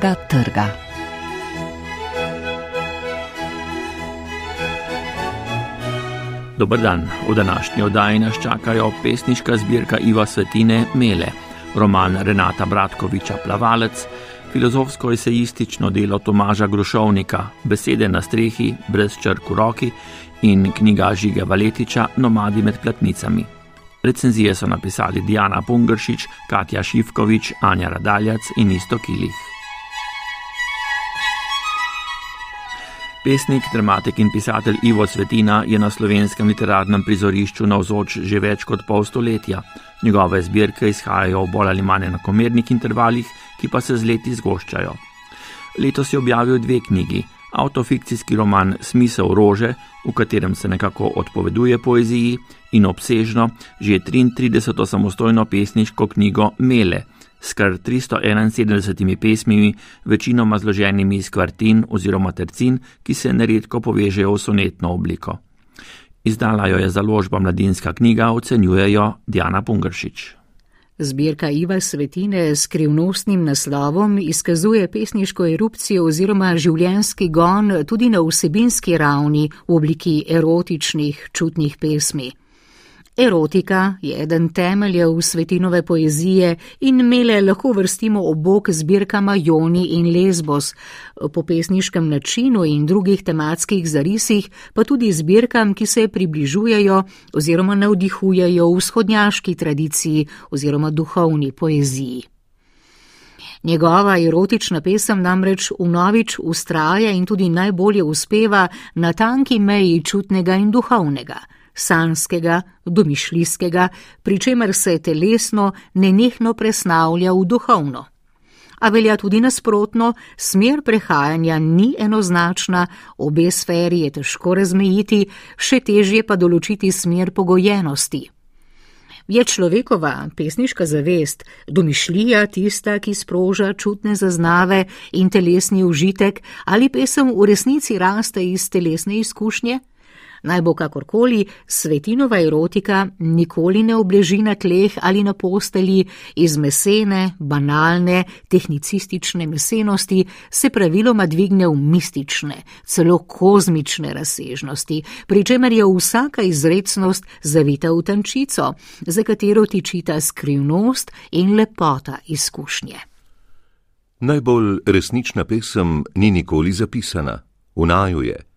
knjižnega trga. Dobr dan, v današnji oddaji nas čakajo pesniška zbirka Iva Svetine Mele, roman Renata Bratkoviča Plavalec, filozofsko-esejistično delo Tomaža Grošovnika, besede na strehi, brez črk v roki in knjiga Žige Valetiča Nomadi med platnicami. Recenzije so napisali Diana Pungršič, Katja Šivkovič, Anja Radaljac in Isto Kilih. Pesnik, dramatik in pisatelj Ivo Svetina je na slovenskem literarnem prizorišču navzoč že več kot pol stoletja. Njegove zbirke izhajajo v bolj ali manj enakomernih intervalih, ki pa se z leti zgoščajo. Letos je objavil dve knjigi: avtofikcijski roman Smisel rože, v katerem se nekako odpoveduje poeziji, in obsežno, že 33. samostojno pesniško knjigo Mele, s kar 371 pesmimi, večinoma zloženimi iz kvartin oziroma tercin, ki se neredko povežejo v sonetno obliko. Izdala jo je založba Mladinska knjiga, ocenjujejo Diana Pungršič. Zbirka Iva Svetine s skrivnostnim naslovom izkazuje pesniško erupcijo oziroma življenski gon tudi na vsebinski ravni v obliki erotičnih, čutnih pesmi. Erotika je eden temeljev svetinove poezije in mele lahko vrstimo obok zbirkama Joni in Lesbos, po pesniškem načinu in drugih tematskih zarisih, pa tudi zbirkam, ki se približujejo oziroma navdihujejo v vzhodnjaški tradiciji oziroma duhovni poeziji. Njegova erotična pesem namreč vnovič ustraja in tudi najbolje uspeva na tanki meji čutnega in duhovnega sanskega, domišljskega, pri čemer se telesno nenehno presnavlja v duhovno. A velja tudi nasprotno, smer prehajanja ni enoznačna, obe sferi je težko razmejiti, še težje pa določiti smer pogojenosti. Je človekova pesniška zavest, domišljija tista, ki sproža čutne zaznave in telesni užitek, ali pesem v resnici raste iz telesne izkušnje? Naj bo kakorkoli, svetinova erotika nikoli ne obleži na tleh ali na posteli iz mesene, banalne, tehnicistične mesenosti, se praviloma dvigne v mistične, celo kozmične razsežnosti, pri čemer je vsaka izrecnost zavita v tančico, za katero tičita skrivnost in lepota izkušnje. Najbolj resnična pesem ni nikoli zapisana, v naju je.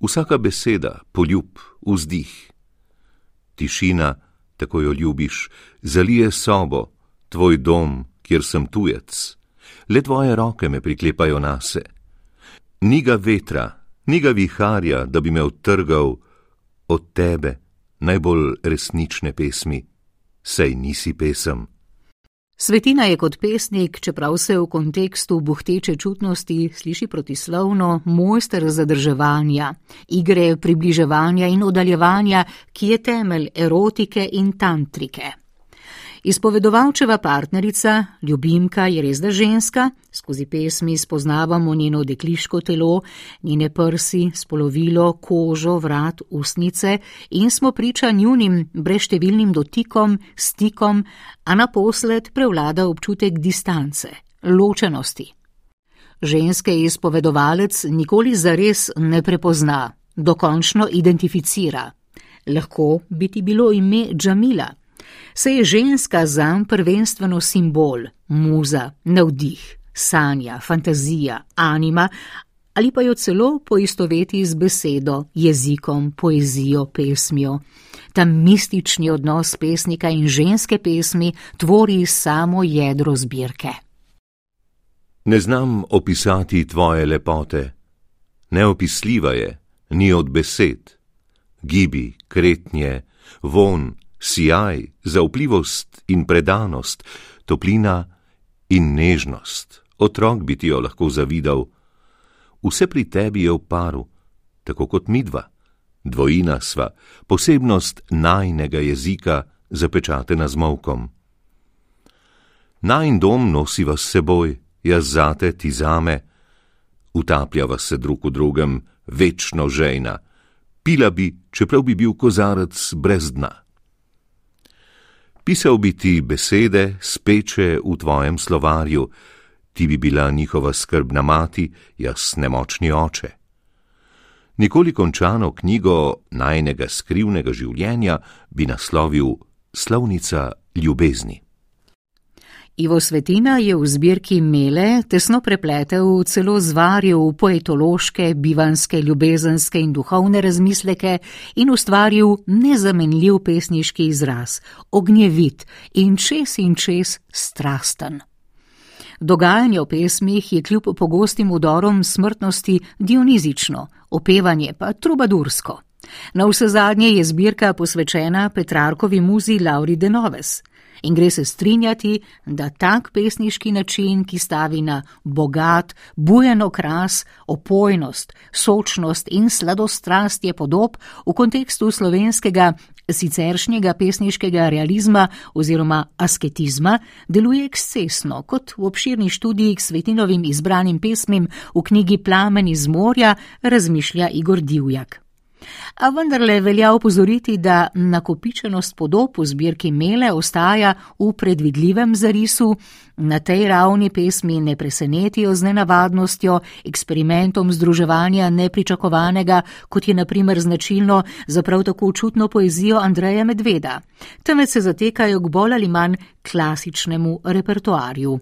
Vsaka beseda, poljub, vzdih. Tišina, tako jo ljubiš, zalije sobo, tvoj dom, kjer sem tujec. Le tvoje roke me priklepajo na se. Ni ga vetra, ni ga viharja, da bi me odtrgal od tebe, najbolj resnične pesmi. Sej nisi pesem. Svetina je kot pesnik, čeprav se v kontekstu buhteče čutnosti sliši protislovno, mojster zadrževanja, igre približevanja in oddaljevanja, ki je temelj erotike in tantrike. Izpovedovalčeva partnerica, ljubimka je res da ženska, skozi pesmi spoznavamo njeno dekliško telo, njene prsi, spolovilo, kožo, vrat, usnice in smo priča njunim breštevilnim dotikom, stikom, a naposled prevlada občutek distance, ločenosti. Ženske izpovedovalec nikoli zares ne prepozna, dokončno identificira. Lahko bi ti bilo ime Džamila se je ženska zanj prvenstveno simbol, muza, navdih, sanja, fantazija, anima ali pa jo celo poistoveti z besedo, jezikom, poezijo, pesmijo. Ta mistični odnos pesnika in ženske pesmi tvori samo jedro zbirke. Ne znam opisati tvoje lepote, neopisljiva je, ni od besed, gibi, kretnje, von, sijaj, zaupljivost in predanost, toplina in nežnost, otrok bi ti jo lahko zavidal. Vse pri tebi je v paru, tako kot midva, dvojina sva, posebnost najnega jezika, zapečatena z molkom. Najn dom nosiva s seboj, jaz zate, ti zame, utapljava se drug v drugem, večno žejna, pila bi, čeprav bi bil kozarec brez dna. Pisal bi ti besede, speče v tvojem slovarju, ti bi bila njihova skrbna mati, jaz nemočni oče. Nikoli končano knjigo najnega skrivnega življenja bi naslovil Slovnica ljubezni. Ivo Svetina je v zbirki Mele tesno prepletel celo zvaril poetološke, bivanske, ljubezenske in duhovne razmisleke in ustvaril nezamenljiv pesniški izraz, ognjevit in čes in čes strasten. Dogajanje v pesmih je kljub pogostim udorom smrtnosti dionizično, opevanje pa trubadursko. Na vse zadnje je zbirka posvečena Petrarkovi muzi Lauri Denoves in gre se strinjati, da tak pesniški način, ki stavi na bogat, bujen okras, opojnost, sočnost in sladostrast je podob v kontekstu slovenskega siceršnjega pesniškega realizma oziroma asketizma, deluje ekscesno, kot v obširni študiji k svetinovim izbranim pesmim v knjigi Plamen iz morja razmišlja Igor Divjak. A vendarle velja upozoriti, da nakopičenost podob v zbirki Mele ostaja v predvidljivem zarisu, na tej ravni pesmi ne presenetijo z nenavadnostjo, eksperimentom združevanja nepričakovanega, kot je naprimer značilno za prav tako čutno poezijo Andreja Medveda, temveč se zatekajo k bolj ali manj klasičnemu repertoarju.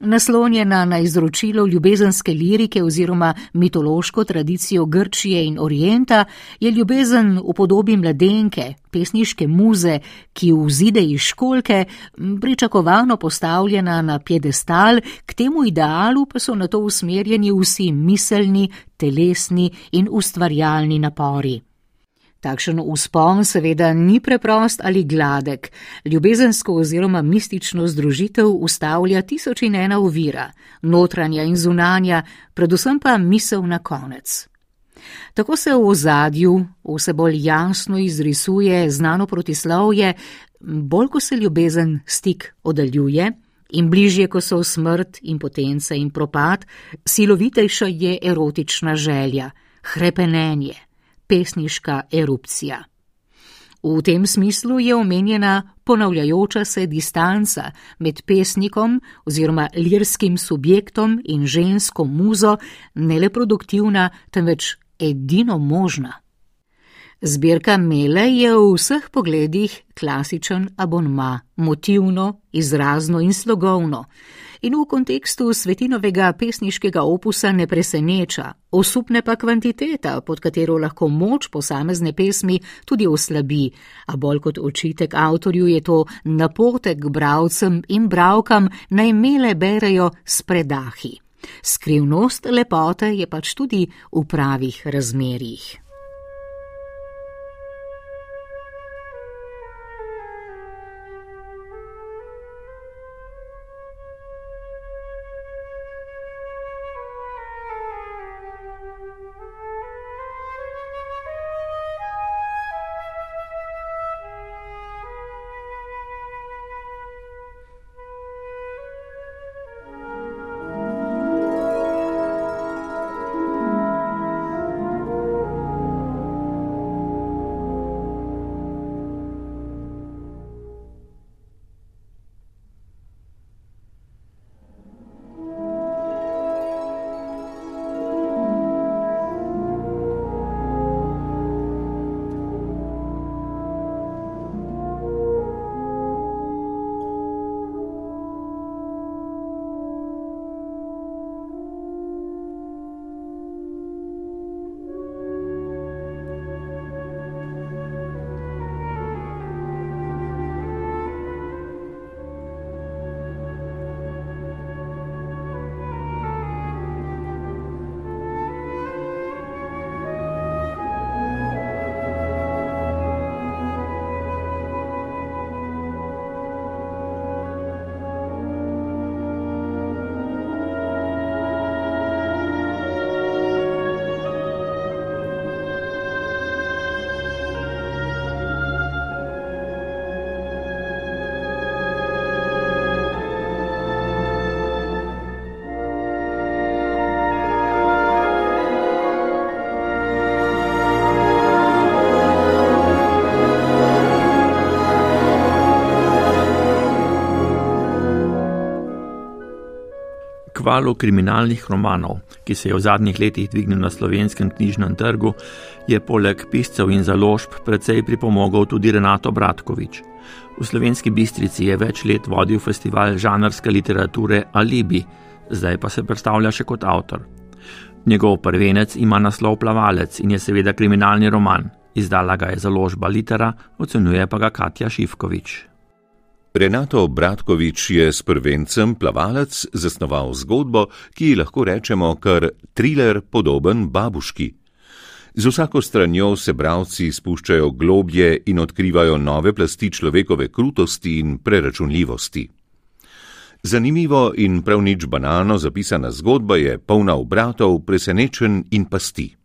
Naslonjena na izročilo ljubezenske lirike oziroma mitološko tradicijo Grčije in Orienta, je ljubezen v podobi mladenke, pesniške muze, ki vzide iz školke, pričakovano postavljena na piedestal, k temu idealu pa so na to usmerjeni vsi miselni, telesni in ustvarjalni napori. Takšen uspon seveda ni preprost ali gladek, ljubezensko oziroma mistično združitev ustavlja tisoč in ena ovira, notranja in zunanja, predvsem pa misel na konec. Tako se v ozadju vse bolj jasno izrisuje znano protislovje, bolj ko se ljubezen stik oddaljuje in bližje, ko so smrt, impotence in propad, silovitejša je erotična želja, hrepenenje pesniška erupcija. V tem smislu je omenjena ponavljajoča se distanca med pesnikom oziroma lirskim subjektom in žensko muzo ne le produktivna, temveč edino možna. Zbirka Mele je v vseh pogledih klasičen abonma, motivno, izrazno in slogovno in v kontekstu svetinovega pesniškega opusa ne preseneča, osupne pa kvantiteta, pod katero lahko moč posamezne pesmi tudi oslabi, a bolj kot očitek avtorju je to napotek bravcem in bravkam naj mele berejo s predahi. Skrivnost lepote je pač tudi v pravih razmerjih. Kvalu kriminalnih romanov, ki se je v zadnjih letih dvignil na slovenskem knjižnem trgu, je poleg piscev in založb precej pripomogel tudi Renato Bratkovič. V slovenski bistrici je več let vodil festival žanrske literature Alibi, zdaj pa se predstavlja še kot avtor. Njegov prvenec ima naslov Plavalec in je seveda kriminalni roman. Izdala ga je založba Litera, ocenjuje pa ga Katja Šivkovič. Renato Bratkovič je s prvencem plavalec zasnoval zgodbo, ki ji lahko rečemo kar thriller podoben babuški. Z vsako stranjo se bravci spuščajo globje in odkrivajo nove plasti človekove krutosti in preračunljivosti. Zanimivo in prav nič banano zapisana zgodba je polna obratov, presenečen in pasti.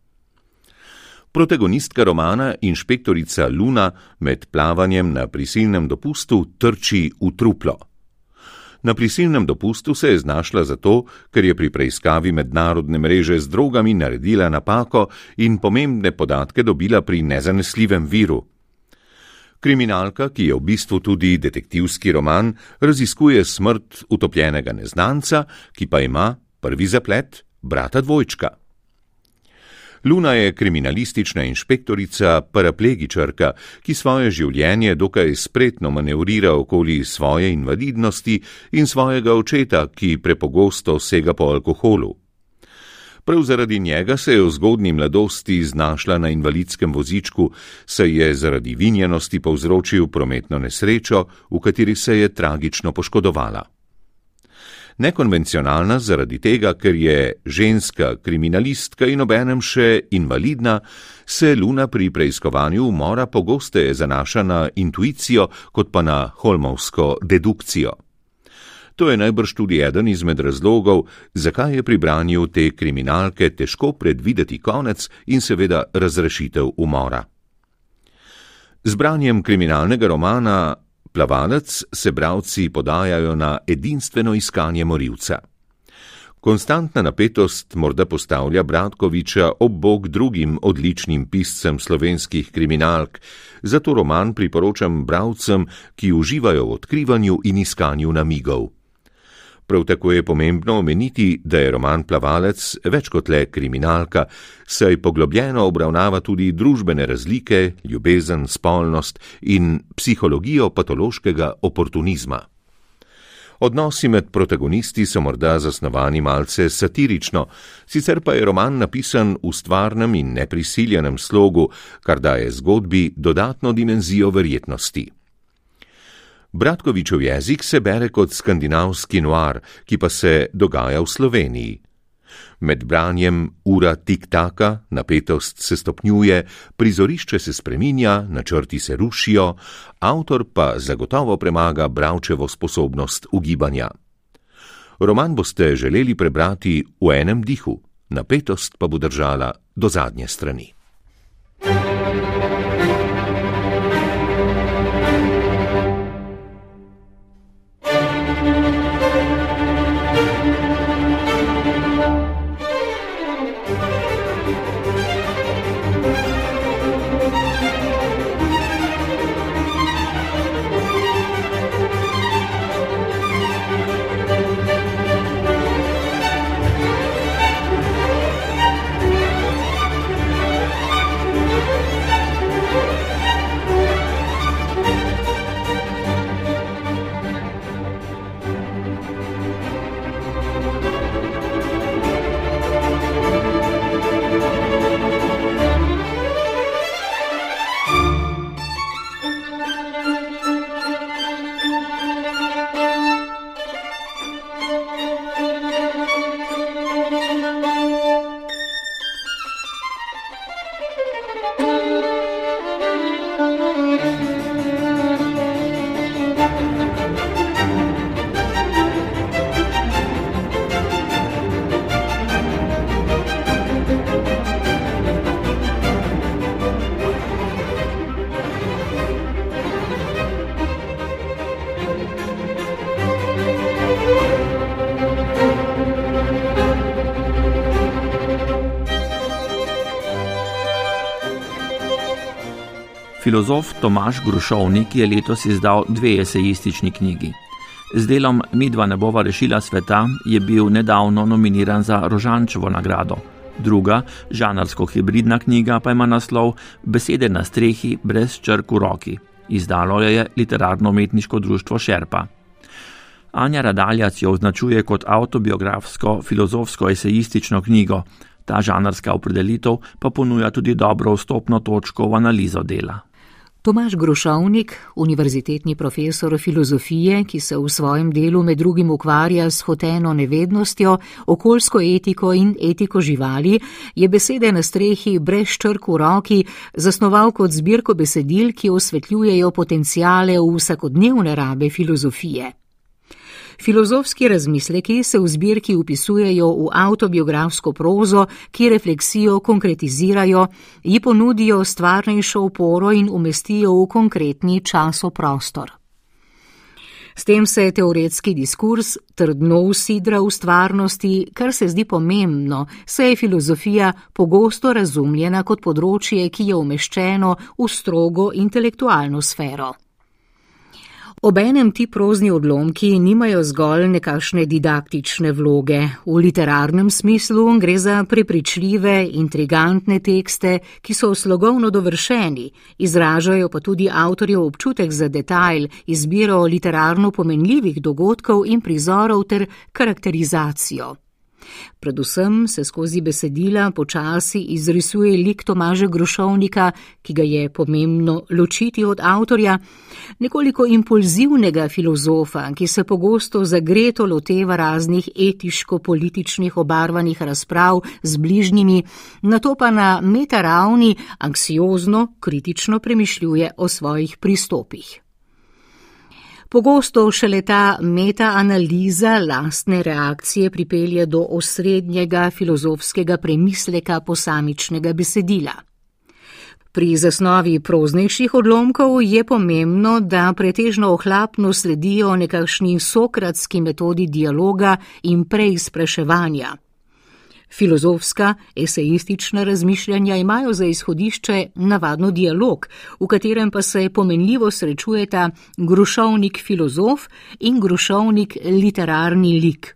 Protagonistka romana, inšpektorica Luna, med plavanjem na prisilnem dopustu trči v truplo. Na prisilnem dopustu se je znašla zato, ker je pri preiskavi mednarodne mreže z drogami naredila napako in pomembne podatke dobila pri nezanesljivem viru. Kriminalka, ki je v bistvu tudi detektivski roman, raziskuje smrt utopljenega neznanca, ki pa ima prvi zaplet brata dvojčka. Luna je kriminalistična inšpektorica, paraplegičarka, ki svoje življenje dokaj spretno manevrira okoli svoje invalidnosti in svojega očeta, ki prepogosto sega po alkoholu. Prav zaradi njega se je v zgodni mladosti znašla na invalidskem vozičku, saj je zaradi vinjenosti povzročil prometno nesrečo, v kateri se je tragično poškodovala nekonvencionalna zaradi tega, ker je ženska kriminalistka in obenem še invalidna, se Luna pri preiskovanju umora pogosteje zanaša na intuicijo kot pa na holmovsko dedukcijo. To je najbrž tudi eden izmed razlogov, zakaj je pri branju te kriminalke težko predvideti konec in seveda razrešitev umora. Z branjem kriminalnega romana plavalec se bravci podajajo na edinstveno iskanje morilca. Konstantna napetost morda postavlja Bratkoviča ob bok drugim odličnim piscem slovenskih kriminalk, zato roman priporočam bravcem, ki uživajo v odkrivanju in iskanju namigov. Prav tako je pomembno omeniti, da je roman Plavalec več kot le kriminalka, saj poglobljeno obravnava tudi družbene razlike, ljubezen, spolnost in psihologijo patološkega oportunizma. Odnosi med protagonisti so morda zasnovani malce satirično, sicer pa je roman napisan v stvarnem in neprisiljenem slogu, kar daje zgodbi dodatno dimenzijo verjetnosti. Bratkovičev jezik se bere kot skandinavski noir, ki pa se dogaja v Sloveniji. Med branjem ura tik-taka, napetost se stopnjuje, prizorišče se spreminja, načrti se rušijo, avtor pa zagotovo premaga bravčevo sposobnost ugibanja. Roman boste želeli prebrati v enem dihu, napetost pa bo držala do zadnje strani. Filozof Tomaš Grušovnik je letos izdal dve esejistični knjigi. Z delom Midva ne bova rešila sveta je bil nedavno nominiran za Rožančevo nagrado. Druga, žanarsko hibridna knjiga pa ima naslov Besede na strehi brez črk v roki. Izdalo jo je literarno-umetniško društvo Šerpa. Anja Radaljac jo označuje kot autobiografsko, filozofsko-esejistično knjigo. Ta žanarska opredelitev pa ponuja tudi dobro vstopno točko v analizo dela. Tomaš Grošovnik, univerzitetni profesor filozofije, ki se v svojem delu med drugim ukvarja s hoteno nevednostjo, okoljsko etiko in etiko živali, je besede na strehi brez črk v roki zasnoval kot zbirko besedil, ki osvetljujejo potencijale v vsakodnevne rabe filozofije. Filozofski razmisleki se v zbirki upisujejo v autobiografsko prozo, ki refleksijo konkretizirajo, ji ponudijo stvarnejšo oporo in umestijo v konkretni časoprostor. S tem se teoretski diskurs trdno usidra v stvarnosti, kar se zdi pomembno, saj je filozofija pogosto razumljena kot področje, ki je umeščeno v strogo intelektualno sfero. Obenem ti prozni odlomki nimajo zgolj nekakšne didaktične vloge. V literarnem smislu gre za prepričljive, intrigantne tekste, ki so slogovno dovršeni, izražajo pa tudi avtorjev občutek za detajl, izbiro literarno pomenljivih dogodkov in prizorov ter karakterizacijo. Predvsem se skozi besedila počasi izrisuje lik Tomaža Grošovnika, ki ga je pomembno ločiti od avtorja, nekoliko impulzivnega filozofa, ki se pogosto zagreto loteva raznih etiško-političnih obarvanih razprav z bližnjimi, na to pa na metaravni anksiozno, kritično premišljuje o svojih pristopih. Pogosto šele ta metaanaliza lastne reakcije pripelje do osrednjega filozofskega premisleka posamičnega besedila. Pri zasnovi proznejših odlomkov je pomembno, da pretežno ohlapno sledijo nekakšni sokratski metodi dialoga in preizpraševanja. Filozofska, esejistična razmišljanja imajo za izhodišče navadno dialog, v katerem pa se pomenljivo srečujeta grušovnik filozof in grušovnik literarni lik.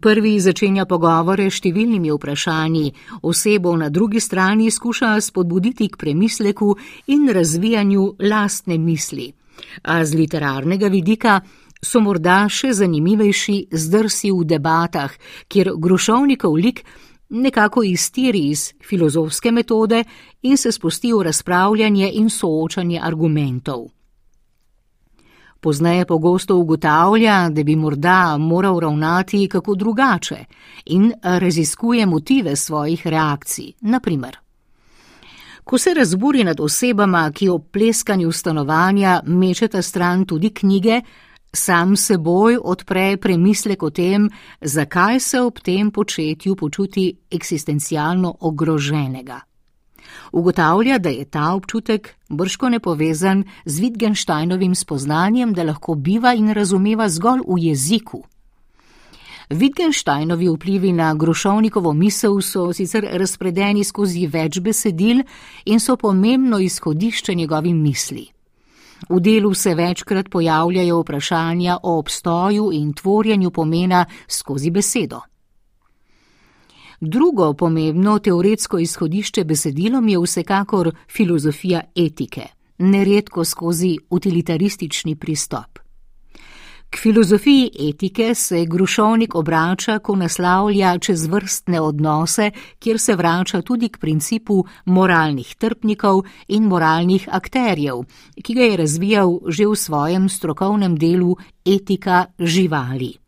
Prvi začenja pogovore s številnimi vprašanji, osebo na drugi strani skuša spodbuditi k premisleku in razvijanju lastne misli. A z literarnega vidika so morda še zanimivejši zdrsi v debatah, kjer grošovnikov lik nekako iztiri iz filozofske metode in se spusti v razpravljanje in soočanje argumentov. Poznaje pogosto ugotavlja, da bi morda moral ravnati kako drugače in raziskuje motive svojih reakcij, naprimer. Ko se razburi nad osebama, ki ob pleskanju stanovanja mečeta stran tudi knjige, sam seboj odpre premislek o tem, zakaj se ob tem početju počuti eksistencialno ogroženega. Ugotavlja, da je ta občutek brško nepovezan z Wittgensteinovim spoznanjem, da lahko biva in razumeva zgolj v jeziku. Wittgensteinovi vplivi na grošovnikovo misel so sicer razpredeni skozi več besedil in so pomembno izhodišče njegovim misli. V delu se večkrat pojavljajo vprašanja o obstoju in tvorjenju pomena skozi besedo. Drugo pomembno teoretsko izhodišče besedilom je vsekakor filozofija etike, neredko skozi utilitaristični pristop. K filozofiji etike se Grušovnik obrača, ko naslavlja čez vrstne odnose, kjer se vrača tudi k principu moralnih trpnikov in moralnih akterjev, ki ga je razvijal že v svojem strokovnem delu Etika živali.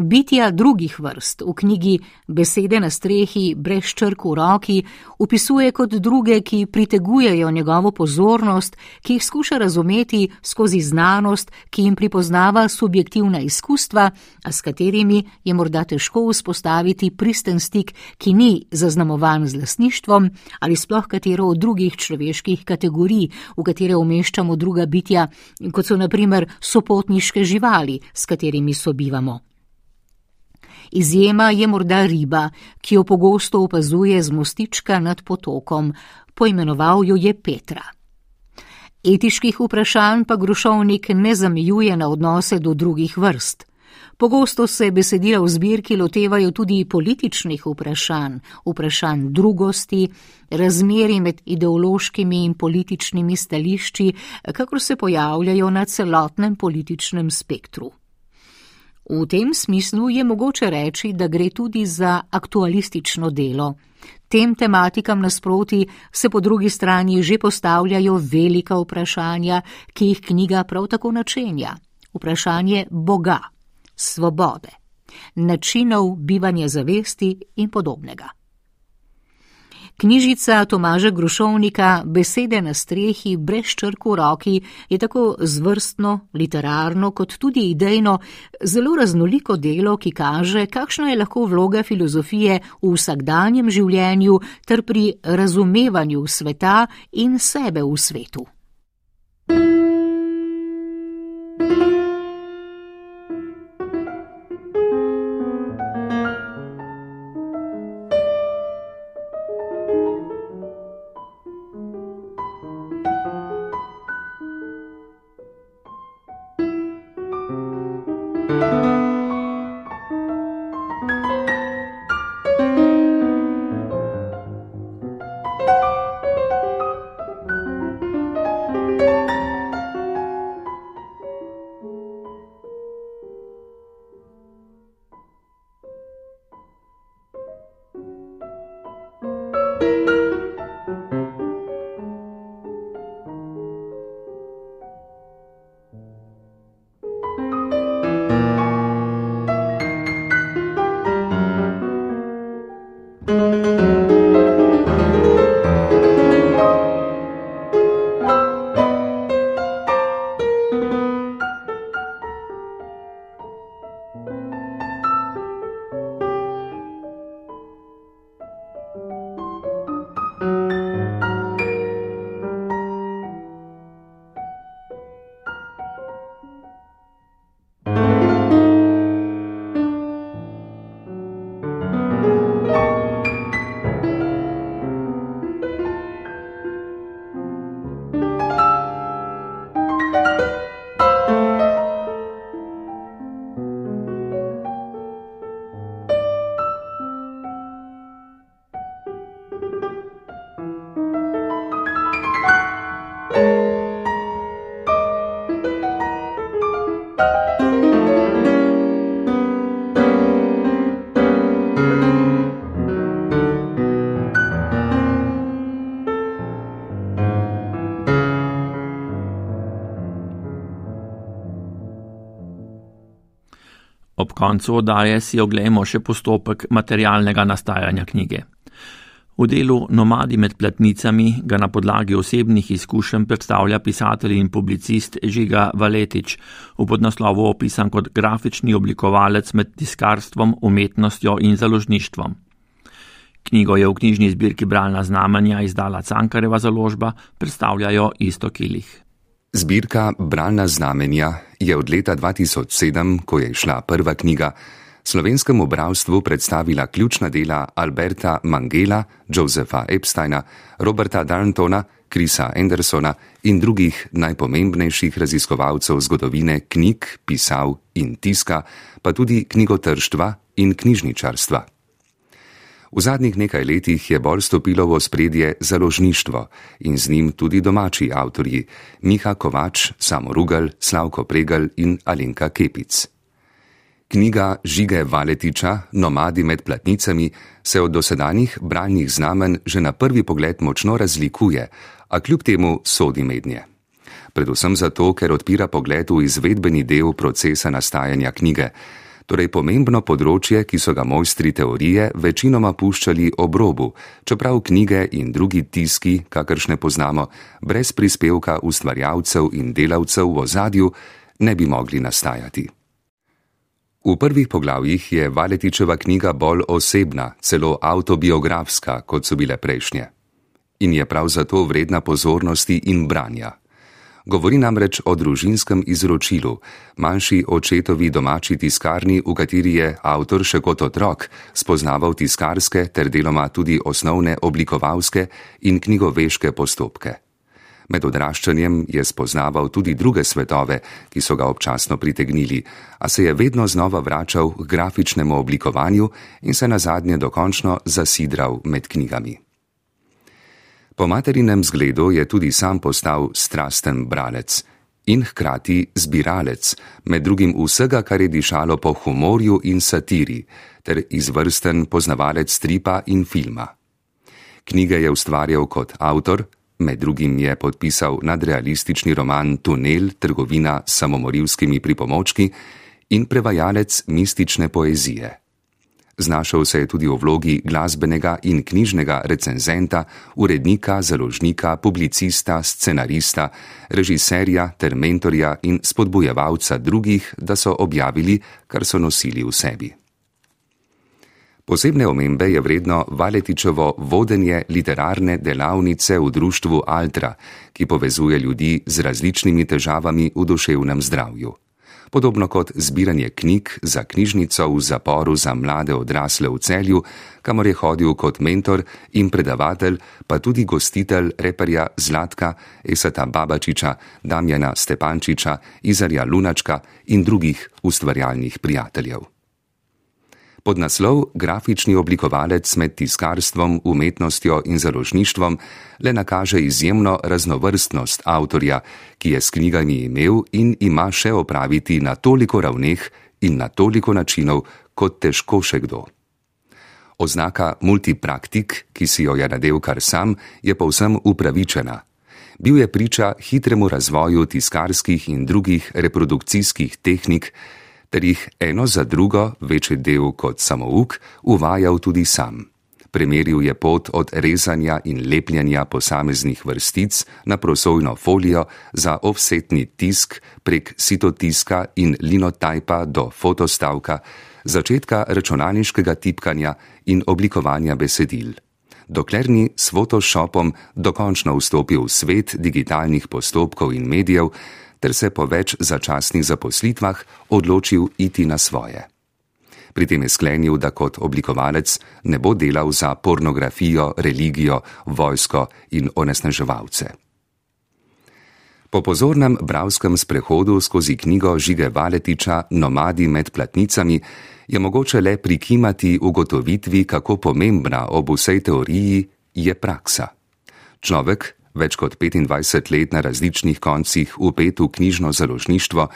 Bitja drugih vrst v knjigi Besede na strehi brez črk v roki opisuje kot druge, ki pritegujejo njegovo pozornost, ki jih skuša razumeti skozi znanost, ki jim pripoznava subjektivna izkustva, a s katerimi je morda težko vzpostaviti pristen stik, ki ni zaznamovan z lasništvom ali sploh katero od drugih človeških kategorij, v katere umeščamo druga bitja, kot so naprimer sopotniške živali, s katerimi sobivamo. Izjema je morda riba, ki jo pogosto opazuje z mostička nad potokom, poimenoval jo je Petra. Etiških vprašanj pa Grušovnik ne zamejuje na odnose do drugih vrst. Pogosto se besedila v zbirki lotevajo tudi političnih vprašanj, vprašanj drugosti, razmeri med ideološkimi in političnimi stališči, kakor se pojavljajo na celotnem političnem spektru. V tem smislu je mogoče reči, da gre tudi za aktualistično delo. Tem tematikam nasproti se po drugi strani že postavljajo velika vprašanja, ki jih knjiga prav tako načenja. Vprašanje Boga svobode, načinov bivanja zavesti in podobnega. Knjižica Tomaža Grušovnika Besede na strehi brez črk v roki je tako zvrstno, literarno kot tudi idejno zelo raznoliko delo, ki kaže, kakšna je lahko vloga filozofije v vsakdanjem življenju ter pri razumevanju sveta in sebe v svetu. Koncu oddaje si oglejmo še postopek materialnega nastajanja knjige. V delu Nomadi med platnicami ga na podlagi osebnih izkušenj predstavlja pisatelj in publicist Žiga Valetič, v podnaslovu opisan kot grafični oblikovalec med tiskarstvom, umetnostjo in založništvom. Knjigo je v knjižni zbirki Bralna znamenja izdala Cankareva založba, predstavljajo isto kilih. Zbirka Bralna znamenja je od leta 2007, ko je šla prva knjiga, slovenskemu bravstvu predstavila ključna dela Alberta Mangela, Josefa Epsteina, Roberta Darntona, Krisa Andersona in drugih najpomembnejših raziskovalcev zgodovine knjig, pisav in tiska, pa tudi knjigotrštva in knjižničarstva. V zadnjih nekaj letih je bolj stopilo v spredje založništvo in z njim tudi domači avtorji Miha Kovač, Samo Rugal, Slavko Pregal in Alenka Kepic. Knjiga Žige Valetiča, Nomadi med platnicami, se od dosedanjih branjih znamen že na prvi pogled močno razlikuje, a kljub temu sodi mednje. Predvsem zato, ker odpira pogled v izvedbeni del procesa nastajanja knjige, torej pomembno področje, ki so ga mojstri teorije večinoma puščali ob robu, čeprav knjige in drugi tiski, kakršne poznamo, brez prispevka ustvarjalcev in delavcev v ozadju, ne bi mogli nastajati. V prvih poglavjih je Valetičeva knjiga bolj osebna, celo autobiografska, kot so bile prejšnje. In je prav zato vredna pozornosti in branja. Govori namreč o družinskem izročilu, manjši očetovi domači tiskarni, v kateri je avtor še kot otrok spoznaval tiskarske ter deloma tudi osnovne oblikovalske in knjigoveške postopke. Med odraščanjem je spoznaval tudi druge svetove, ki so ga občasno pritegnili, a se je vedno znova vračal k grafičnemu oblikovanju in se na zadnje dokončno zasidral med knjigami. Po materinem zgledu je tudi sam postal strasten bralec in hkrati zbiralec, med drugim vsega, kar je dišalo po humorju in satiri, ter izvrsten poznavalec stripa in filma. Knjige je ustvarjal kot avtor, Med drugim je podpisal nadrealistični roman Tunel, trgovina s samomorilskimi pripomočki in prevajalec mistične poezije. Znašel se je tudi v vlogi glasbenega in knjižnega recenzenta, urednika, založnika, publicista, scenarista, režiserja ter mentorja in spodbujevalca drugih, da so objavili, kar so nosili v sebi. Posebne omembe je vredno Valetičevo vodenje literarne delavnice v društvu Altra, ki povezuje ljudi z različnimi težavami v duševnem zdravju. Podobno kot zbiranje knjig za knjižnico v zaporu za mlade odrasle v celju, kamor je hodil kot mentor in predavatelj, pa tudi gostitelj reperja Zlatka, Esata Babačiča, Damjana Stepančiča, Izarja Lunačka in drugih ustvarjalnih prijateljev. Pod naslov Grafični oblikovalec med tiskarstvom, umetnostjo in založništvom le nakaže izjemno raznovrstnost avtorja, ki je s knjigami imel in ima še opraviti na toliko ravneh in na toliko načinov, kot težko še kdo. Oznaka multipraktik, ki si jo je nadel kar sam, je povsem upravičena. Bil je priča hitremu razvoju tiskarskih in drugih reprodukcijskih tehnik, ter jih eno za drugo, večji del kot samouk, uvajal tudi sam. Primeril je pot od rezanja in lepljenja posameznih vrstic na prosojno folijo za offsetni tisk prek sitotiska in linotajpa do fotostavka, začetka računalniškega tipkanja in oblikovanja besedil. Dokler ni s Photoshopom dokončno vstopil v svet digitalnih postopkov in medijev, ter se po več začasnih zaposlitvah odločil iti na svoje. Pri tem je sklenil, da kot oblikovalec ne bo delal za pornografijo, religijo, vojsko in onesnaževalce. Po pozornem bravskem sprehodu skozi knjigo Žige Valetiča Nomadi med platnicami je mogoče le prikimati ugotovitvi, kako pomembna ob vsej teoriji je praksa. Človek, več kot 25 let na različnih koncih upet v knjižno založništvo,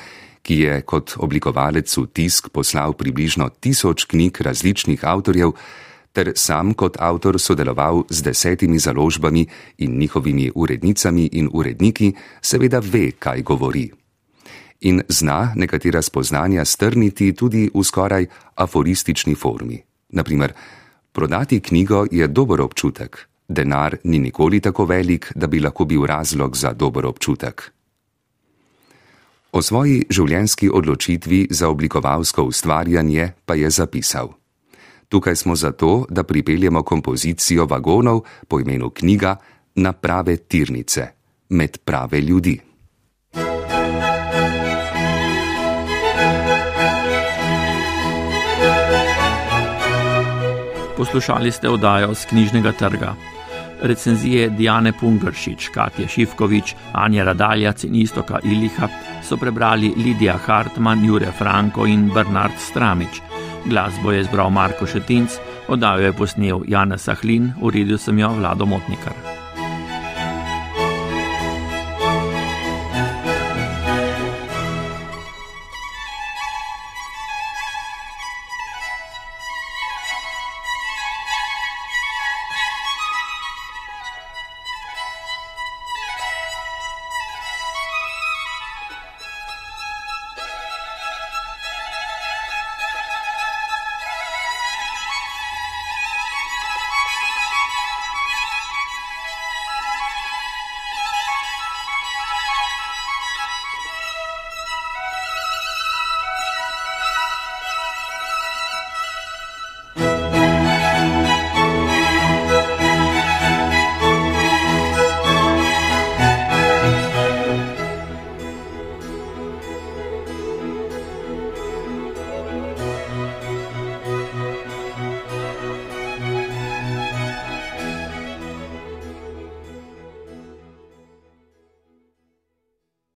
ki je kot oblikovalec v tisk poslal približno tisoč knjig različnih avtorjev, ter sam kot avtor sodeloval z desetimi založbami in njihovimi urednicami in uredniki, seveda ve, kaj govori. In zna nekatera spoznanja strniti tudi v skoraj aforistični formi. Naprimer, prodati knjigo je dober občutek, Denar ni nikoli tako velik, da bi lahko bil razlog za dober občutek. O svoji življenjski odločitvi za oblikovalsko ustvarjanje pa je zapisal: Tukaj smo zato, da pripeljemo kompozicijo vagonov po imenu knjiga na prave tirnice, med prave ljudi. Poslušali ste oddajo z knjižnega trga recenzije Diane Pungršič, Katja Šivkovič, Anja Radaljac in Istoka Iliha so prebrali Lidija Hartmann, Jure Franko in Bernard Stramič. Glasbo je zbral Marko Šetinc, oddajo je posnel Janez Sahlin, uredil sem jo Vlado Motnikar.